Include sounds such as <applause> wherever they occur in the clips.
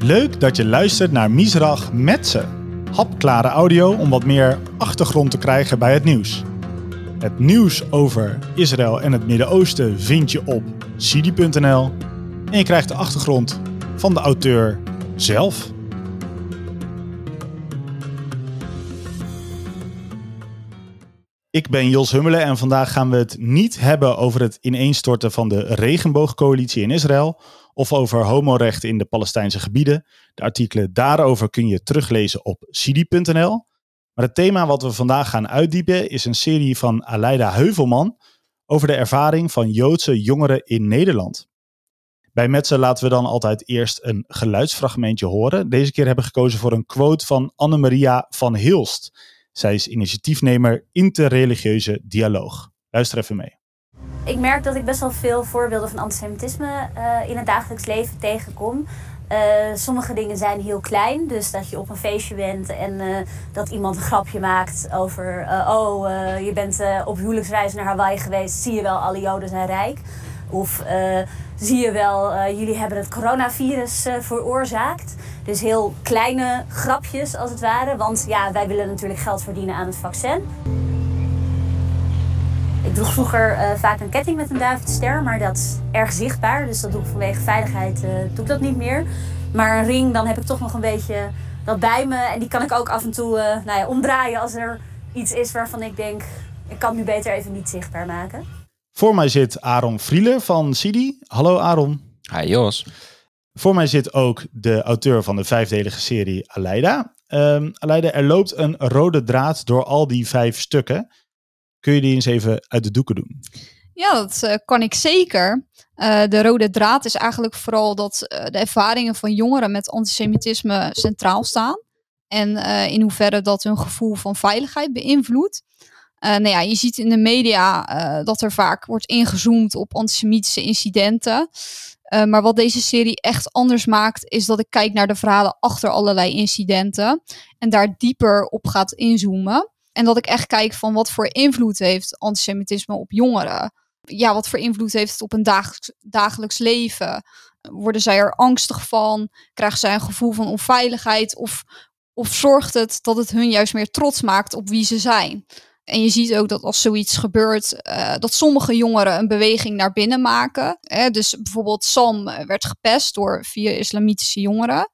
Leuk dat je luistert naar Misrach met ze. Hapklare audio om wat meer achtergrond te krijgen bij het nieuws. Het nieuws over Israël en het Midden-Oosten vind je op sidi.nl en je krijgt de achtergrond van de auteur zelf. Ik ben Jos Hummelen en vandaag gaan we het niet hebben over het ineenstorten van de regenboogcoalitie in Israël of over homorechten in de Palestijnse gebieden. De artikelen daarover kun je teruglezen op sidi.nl. Maar het thema wat we vandaag gaan uitdiepen is een serie van Aleida Heuvelman over de ervaring van Joodse jongeren in Nederland. Bij Metsen laten we dan altijd eerst een geluidsfragmentje horen. Deze keer hebben we gekozen voor een quote van Annemaria van Hilst. Zij is initiatiefnemer interreligieuze dialoog. Luister even mee. Ik merk dat ik best wel veel voorbeelden van antisemitisme uh, in het dagelijks leven tegenkom. Uh, sommige dingen zijn heel klein, dus dat je op een feestje bent en uh, dat iemand een grapje maakt over: Oh, je bent op huwelijksreis naar Hawaii geweest, zie je wel, alle Joden zijn rijk. Of zie je wel, jullie hebben het coronavirus veroorzaakt. Dus heel kleine grapjes als het ware, want ja, wij willen natuurlijk geld verdienen aan het vaccin. Ik droeg vroeger uh, vaak een ketting met een Davidster, maar dat is erg zichtbaar. Dus dat doe ik vanwege veiligheid uh, doe ik dat niet meer. Maar een ring, dan heb ik toch nog een beetje dat bij me. En die kan ik ook af en toe uh, nou ja, omdraaien als er iets is waarvan ik denk... ik kan het nu beter even niet zichtbaar maken. Voor mij zit Aaron Frieler van Sidi. Hallo Aaron. Hi Jos. Voor mij zit ook de auteur van de vijfdelige serie Aleida. Um, Aleida, er loopt een rode draad door al die vijf stukken. Kun je die eens even uit de doeken doen? Ja, dat uh, kan ik zeker. Uh, de rode draad is eigenlijk vooral dat uh, de ervaringen van jongeren met antisemitisme centraal staan. En in hoeverre dat hun gevoel van veiligheid beïnvloedt. nou ja, je ziet in de media dat er vaak wordt ingezoomd op antisemitische incidenten. Maar wat deze serie echt anders maakt, is dat ik kijk naar de verhalen achter allerlei incidenten. En daar dieper op gaat inzoomen. En dat ik echt kijk van wat voor invloed heeft antisemitisme op jongeren. Ja, wat voor invloed heeft het op een dagelijks, dagelijks leven? Worden zij er angstig van? Krijgen zij een gevoel van onveiligheid? Of, of zorgt het dat het hun juist meer trots maakt op wie ze zijn? En je ziet ook dat als zoiets gebeurt, uh, dat sommige jongeren een beweging naar binnen maken. Hè? Dus bijvoorbeeld Sam werd gepest door vier islamitische jongeren.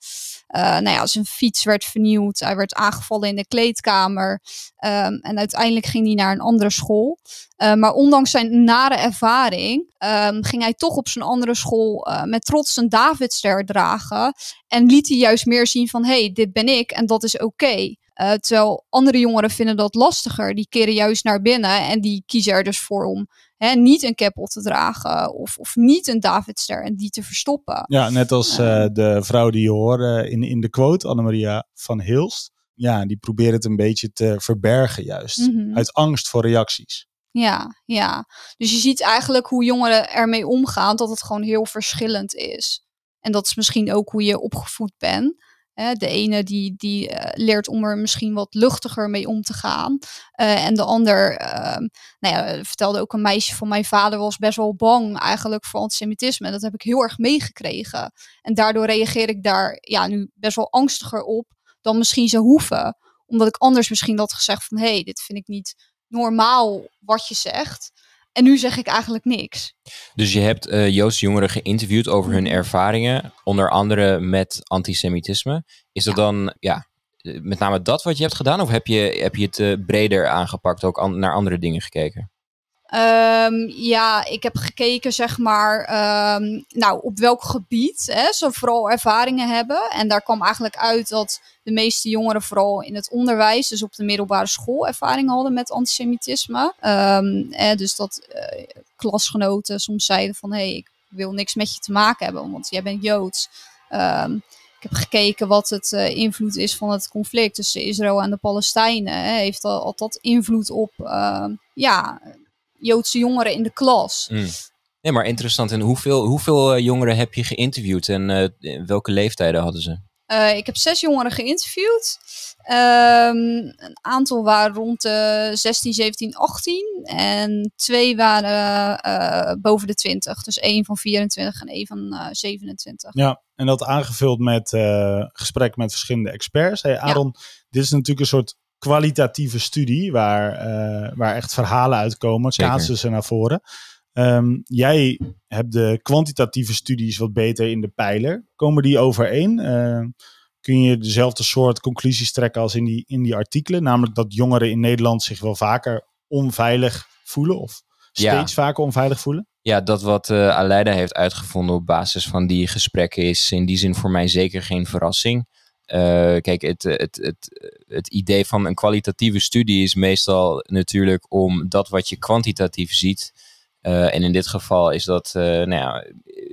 Uh, nou ja, zijn fiets werd vernieuwd. Hij werd aangevallen in de kleedkamer. Um, en uiteindelijk ging hij naar een andere school. Maar ondanks zijn nare ervaring um, ging hij toch op zijn andere school met trots een Davidster dragen. En liet hij juist meer zien van, hé, hey, dit ben ik en dat is oké. Uh, terwijl andere jongeren vinden dat lastiger. Die keren juist naar binnen en die kiezen er dus voor om hè, niet een cap op te dragen of, of niet een Davidster en die te verstoppen. Ja, net als uh, de vrouw die je hoorde in, in de quote, Annemaria van Hilst. Ja, die probeert het een beetje te verbergen juist. Mm -hmm. Uit angst voor reacties. Ja, ja. Dus je ziet eigenlijk hoe jongeren ermee omgaan, dat het gewoon heel verschillend is. En dat is misschien ook hoe je opgevoed bent. De ene die, die uh, leert om er misschien wat luchtiger mee om te gaan. Uh, en de ander, uh, nou ja, vertelde ook een meisje van mijn vader was best wel bang eigenlijk voor antisemitisme. Dat heb ik heel erg meegekregen. En daardoor reageer ik daar ja, nu best wel angstiger op dan misschien zou hoeven. Omdat ik anders misschien had gezegd van hé, hey, dit vind ik niet normaal wat je zegt. En nu zeg ik eigenlijk niks. Dus je hebt uh, Joodse jongeren geïnterviewd over hun ervaringen, onder andere met antisemitisme. Is dat ja. dan ja, met name dat wat je hebt gedaan? Of heb je, heb je het uh, breder aangepakt, ook an naar andere dingen gekeken? Um, ja, ik heb gekeken, zeg maar, um, nou, op welk gebied hè, ze vooral ervaringen hebben. En daar kwam eigenlijk uit dat de meeste jongeren vooral in het onderwijs, dus op de middelbare school, ervaring hadden met antisemitisme. Hè, dus dat uh, klasgenoten soms zeiden van, hé, hey, ik wil niks met je te maken hebben, want jij bent Joods. ik heb gekeken wat het uh, invloed is van het conflict tussen Israël en de Palestijnen. Hè. Heeft had dat invloed op, ja Joodse jongeren in de klas. Mm. Nee, maar interessant. En hoeveel, hoeveel uh, jongeren heb je geïnterviewd en uh, welke leeftijden hadden ze? Eh, ik heb zes jongeren geïnterviewd. Ehm, een aantal waren rond de 16, 17, 18. En twee waren eh, boven de 20. Dus één van 24 en één van uh, 27. Ja, en dat aangevuld met uh, gesprek met verschillende experts. Hey, Aaron, dit is natuurlijk een soort kwalitatieve studie waar, waar echt verhalen uitkomen, casussen naar voren. Um, jij hebt de kwantitatieve studies wat beter in de pijler. Komen die overeen? Uh, kun je dezelfde soort conclusies trekken als in die, in die artikelen? Namelijk dat jongeren in Nederland zich wel vaker onveilig voelen of steeds vaker onveilig voelen? Ja, dat wat uh, Aleida heeft uitgevonden op basis van die gesprekken is in die zin voor mij zeker geen verrassing. Uh, kijk, het, het, het, het idee van een kwalitatieve studie is meestal natuurlijk om dat wat je kwantitatief ziet uh, en in dit geval is dat uh, nou ja,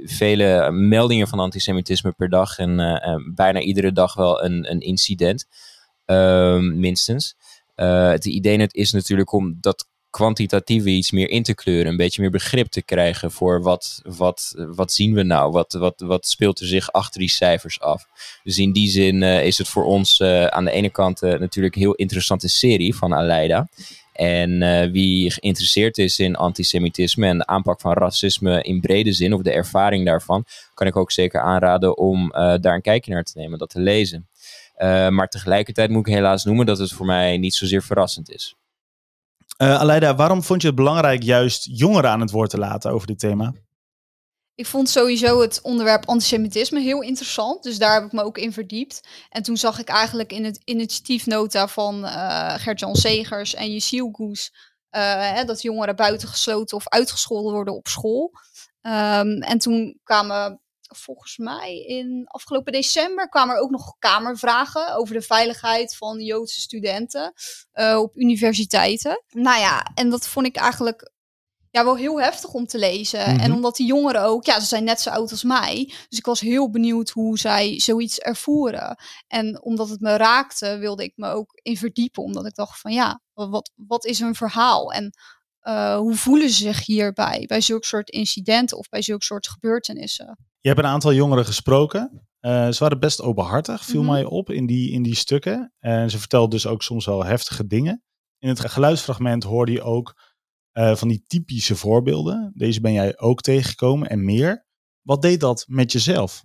vele meldingen van antisemitisme per dag en bijna iedere dag wel een, een incident, ehm, minstens. het idee is natuurlijk om dat kwantitatieve iets meer in te kleuren, een beetje meer begrip te krijgen voor wat, wat, wat zien we nou, wat, wat, wat speelt er zich achter die cijfers af. Dus in die zin is het voor ons aan de ene kant natuurlijk een heel interessante serie van Aleida. En wie geïnteresseerd is in antisemitisme en de aanpak van racisme in brede zin, of de ervaring daarvan, kan ik ook zeker aanraden om daar een kijkje naar te nemen, dat te lezen. Maar tegelijkertijd moet ik helaas noemen dat het voor mij niet zozeer verrassend is. Aleida, waarom vond je het belangrijk juist jongeren aan het woord te laten over dit thema? Ik vond sowieso het onderwerp antisemitisme heel interessant. Dus daar heb ik me ook in verdiept. En toen zag ik eigenlijk in het initiatiefnota van uh, Gert-Jan Segers en Jesiel Goes... Uh, dat jongeren buitengesloten of uitgescholden worden op school. Um, en toen kwamen volgens mij in afgelopen december kwamen er ook nog kamervragen over de veiligheid van Joodse studenten uh, op universiteiten. Nou ja, en dat vond ik eigenlijk ja, wel heel heftig om te lezen. En Mhm. omdat die jongeren ook, ja, ze zijn net zo oud als mij. Dus ik was heel benieuwd hoe zij zoiets ervoeren. En omdat het me raakte, wilde ik me ook in verdiepen. Omdat ik dacht van ja, wat, wat is hun verhaal? En uh, hoe voelen ze zich hierbij? Bij zulke soort incidenten of bij zulke soort gebeurtenissen? Je hebt een aantal jongeren gesproken. Uh, ze waren best openhartig, viel Mhm. mij op in die, in die stukken. En ze vertelden dus ook soms wel heftige dingen. In het geluidsfragment hoorde je ook uh, van die typische voorbeelden. Deze ben jij ook tegengekomen en meer. Wat deed dat met jezelf?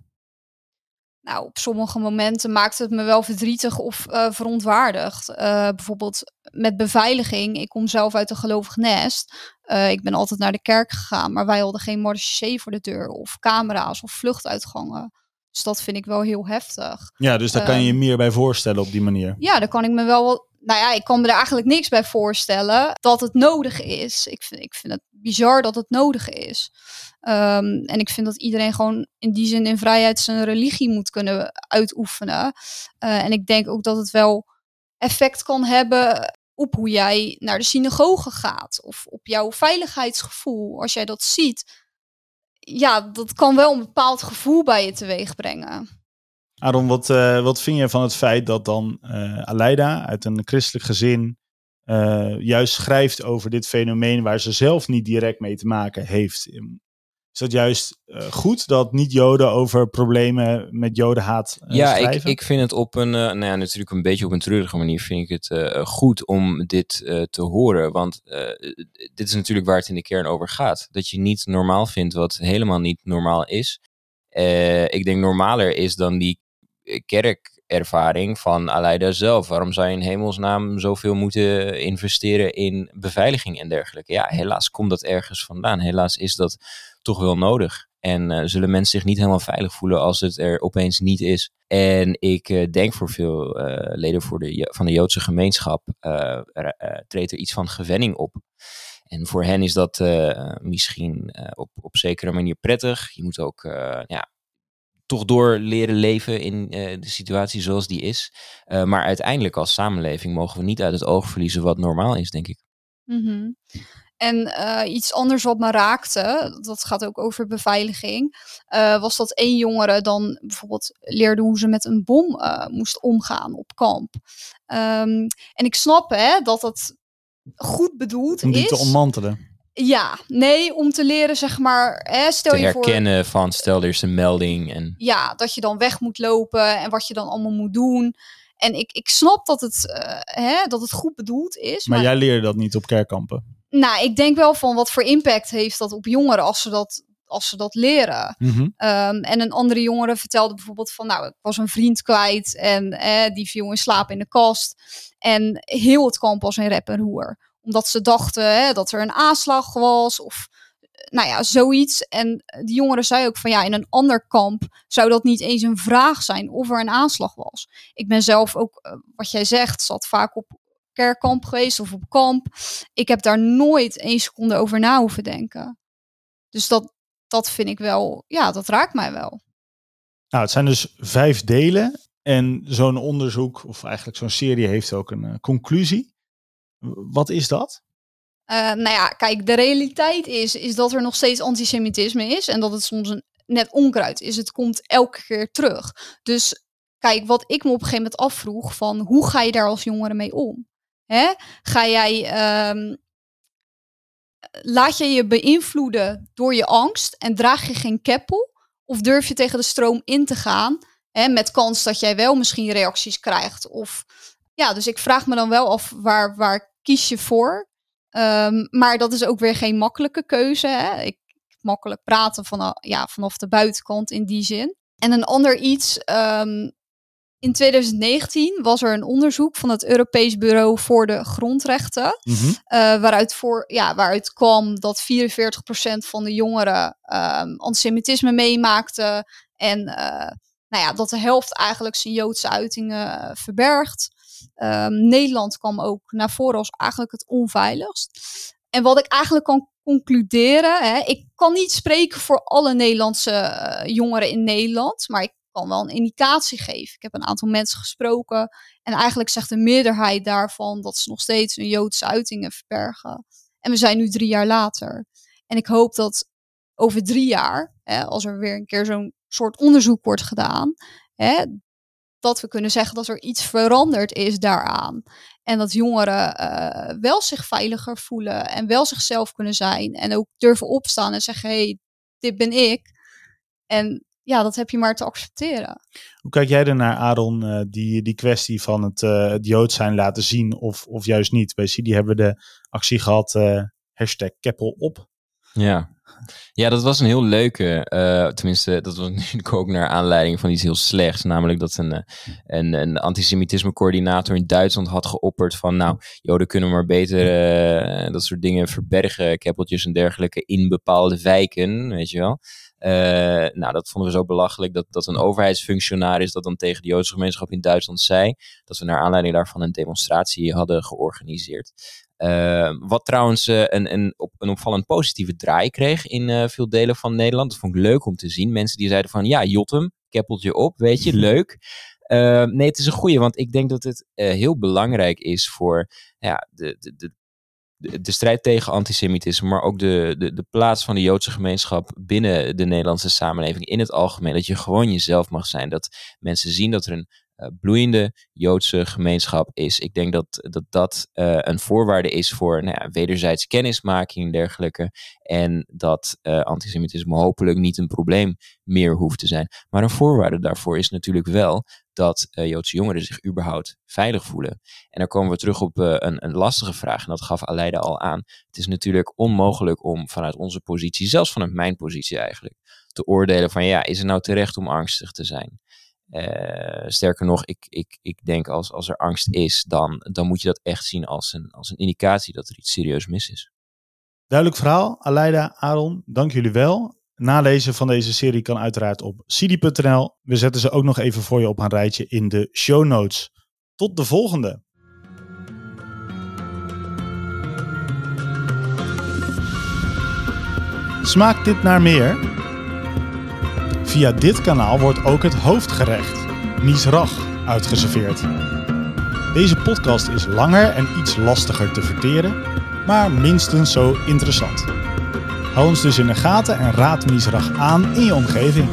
Nou, op sommige momenten maakte het me wel verdrietig of uh, verontwaardigd. Uh, bijvoorbeeld met beveiliging. Ik kom zelf uit een gelovig nest. Uh, ik ben altijd naar de kerk gegaan, maar wij hadden geen marché voor de deur of camera's of vluchtuitgangen. Dus dat vind ik wel heel heftig. Ja, dus daar kan je je meer bij voorstellen op die manier. Ja, daar kan ik me wel nou ja, ik kan me er eigenlijk niks bij voorstellen dat het nodig is. Ik vind, ik vind het bizar dat het nodig is. Um, en ik vind dat iedereen gewoon in die zin in vrijheid zijn religie moet kunnen uitoefenen. Uh, en ik denk ook dat het wel effect kan hebben op hoe jij naar de synagoge gaat. Of op jouw veiligheidsgevoel. Als jij dat ziet, ja, dat kan wel een bepaald gevoel bij je teweeg brengen. Aaron, wat, uh, wat vind je van het feit dat dan uh, Aleida uit een christelijk gezin uh, juist schrijft over dit fenomeen waar ze zelf niet direct mee te maken heeft? Is dat juist goed dat niet-Joden over problemen met Jodenhaat ja, schrijven? ik, ik vind het op een, nou ja, natuurlijk een beetje op een treurige manier vind ik het goed om dit te horen. Want dit is natuurlijk waar het in de kern over gaat. Dat je niet normaal vindt wat helemaal niet normaal is. ik denk normaler is dan die kerkervaring van Aleida zelf. Waarom zou je in hemelsnaam zoveel moeten investeren in beveiliging en dergelijke? Ja, helaas komt dat ergens vandaan. Helaas is dat toch wel nodig. En uh, zullen mensen zich niet helemaal veilig voelen als het er opeens niet is. En ik uh, denk voor veel uh, leden voor de, van de Joodse gemeenschap treedt er iets van gewenning op. En voor hen is dat misschien op, op zekere manier prettig. Je moet ook ja, toch door leren leven in uh, de situatie zoals die is. Uh, maar uiteindelijk als samenleving mogen we niet uit het oog verliezen wat normaal is, denk ik. Mm -hmm. En uh, iets anders wat me raakte, dat gaat ook over beveiliging, was dat één jongere dan bijvoorbeeld leerde hoe ze met een bom moest omgaan op kamp. Um, en ik snap hè, dat dat goed bedoeld Om die is. te ontmantelen. Ja, nee, om te leren, zeg maar, hè, stel Te je voor... herkennen van stel er is een melding en ja, dat je dan weg moet lopen en wat je dan allemaal moet doen. En ik, ik snap dat het, eh, hè, dat het goed bedoeld is. Maar jij leerde dat niet op kerkkampen. Nou, ik denk wel van wat voor impact heeft dat op jongeren als ze dat, als ze dat leren. Mhm. Ehm, en een andere jongere vertelde bijvoorbeeld van, nou, ik was een vriend kwijt en eh, die viel in slaap in de kast. En heel het kamp was in rep en roer. Omdat ze dachten hè, dat er een aanslag was of nou ja, zoiets. En die jongere zei ook van, ja, in een ander kamp zou dat niet eens een vraag zijn of er een aanslag was. Ik ben zelf ook, eh, wat jij zegt, zat vaak op kerkkamp geweest of op kamp. Ik heb daar nooit één seconde over na hoeven denken. Dus dat, dat vind ik wel, ja, dat raakt mij wel. Nou, het zijn dus vijf delen. En zo'n onderzoek, of eigenlijk zo'n serie, heeft ook een eh, conclusie. Wat is dat? Eh, nou ja, kijk, de realiteit is, is dat er nog steeds antisemitisme is en dat het soms een net onkruid is. Het komt elke keer terug. Dus kijk, wat ik me op een gegeven moment afvroeg van hoe ga je daar als jongere mee om? Hè? Ga jij, ehm, laat je je beïnvloeden door je angst en draag je geen keppel? Of durf je tegen de stroom in te gaan hè, met kans dat jij wel misschien reacties krijgt? Of ja, dus ik vraag me dan wel af waar, waar kies je voor? Ehm, maar dat is ook weer geen makkelijke keuze. Hè? Ik makkelijk praten van, ja, vanaf de buitenkant in die zin. En een ander iets. ehm, in 2019 was er een onderzoek van het Europees Bureau voor de Grondrechten. Mhm. eh, waaruit, voor, ja, waaruit kwam dat 44% van de jongeren ehm, antisemitisme meemaakte. En eh, nou ja, dat de helft eigenlijk zijn Joodse uitingen eh, verbergt. Ehm, Nederland kwam ook naar voren als eigenlijk het onveiligst. En wat ik eigenlijk kan concluderen, hè, ik kan niet spreken voor alle Nederlandse eh, jongeren in Nederland, maar ik kan wel een indicatie geven. Ik heb een aantal mensen gesproken en eigenlijk zegt de meerderheid daarvan dat ze nog steeds hun Joodse uitingen verbergen. En we zijn nu drie jaar later. En ik hoop dat over drie jaar, hè, als er weer een keer zo'n soort onderzoek wordt gedaan, hè, dat we kunnen zeggen dat er iets veranderd is daaraan. En dat jongeren eh, wel zich veiliger voelen en wel zichzelf kunnen zijn. En ook durven opstaan en zeggen, hé, hey, dit ben ik. En ja, dat heb je maar te accepteren. Hoe kijk jij ernaar, Aaron, eh, die, die kwestie van het, het Jood zijn laten zien of, of juist niet? Bij CD hebben de actie gehad, eh hashtag Keppel op. Ja. Ja, dat was een heel leuke. eh, tenminste, dat was <laughs> natuurlijk ook naar aanleiding van iets heel slechts. Namelijk dat een, eh, een, een antisemitisme-coördinator in Duitsland had geopperd van... Nou, Joden kunnen maar beter eh, dat soort dingen verbergen, keppeltjes en dergelijke, in bepaalde wijken, weet je wel. Nou, dat vonden we zo belachelijk dat, dat een overheidsfunctionaris dat dan tegen de Joodse gemeenschap in Duitsland zei. Dat we naar aanleiding daarvan een demonstratie hadden georganiseerd. Uh, wat trouwens uh, een, een, op, een opvallend positieve draai kreeg in uh, veel delen van Nederland. Dat vond ik leuk om te zien. Mensen die zeiden van ja, Jotem, keppeltje op, weet je, leuk. Uh, nee, het is een goeie, want ik denk dat het heel belangrijk is voor ja, de, de, de, de, strijd tegen antisemitisme, maar ook de, de, de plaats van de Joodse gemeenschap binnen de Nederlandse samenleving in het algemeen. Dat je gewoon jezelf mag zijn. Dat mensen zien dat er een bloeiende Joodse gemeenschap is. Ik denk dat dat, dat uh, een voorwaarde is voor nou ja, wederzijds kennismaking en dergelijke. En dat uh, antisemitisme hopelijk niet een probleem meer hoeft te zijn. Maar een voorwaarde daarvoor is natuurlijk wel dat Joodse jongeren zich überhaupt veilig voelen. En dan komen we terug op een, een lastige vraag. En dat gaf Aleida al aan. Het is natuurlijk onmogelijk om vanuit onze positie, zelfs vanuit mijn positie eigenlijk, te oordelen van ja, is het nou terecht om angstig te zijn? Uh, sterker nog, ik, ik, ik denk als, als er angst is, dan, dan moet je dat echt zien als een, als een indicatie dat er iets serieus mis is. Duidelijk verhaal. Aleida, Aaron, dank jullie wel. Nalezen van deze serie kan uiteraard op cd.nl. We zetten ze ook nog even voor je op een rijtje in de show notes. Tot de volgende. Smaakt dit naar meer? Via dit kanaal wordt ook het hoofdgerecht, misrach, uitgeserveerd. Deze podcast is langer en iets lastiger te verteren, maar minstens zo interessant. Hou ons dus in de gaten en raad misrach aan in je omgeving.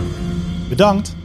Bedankt!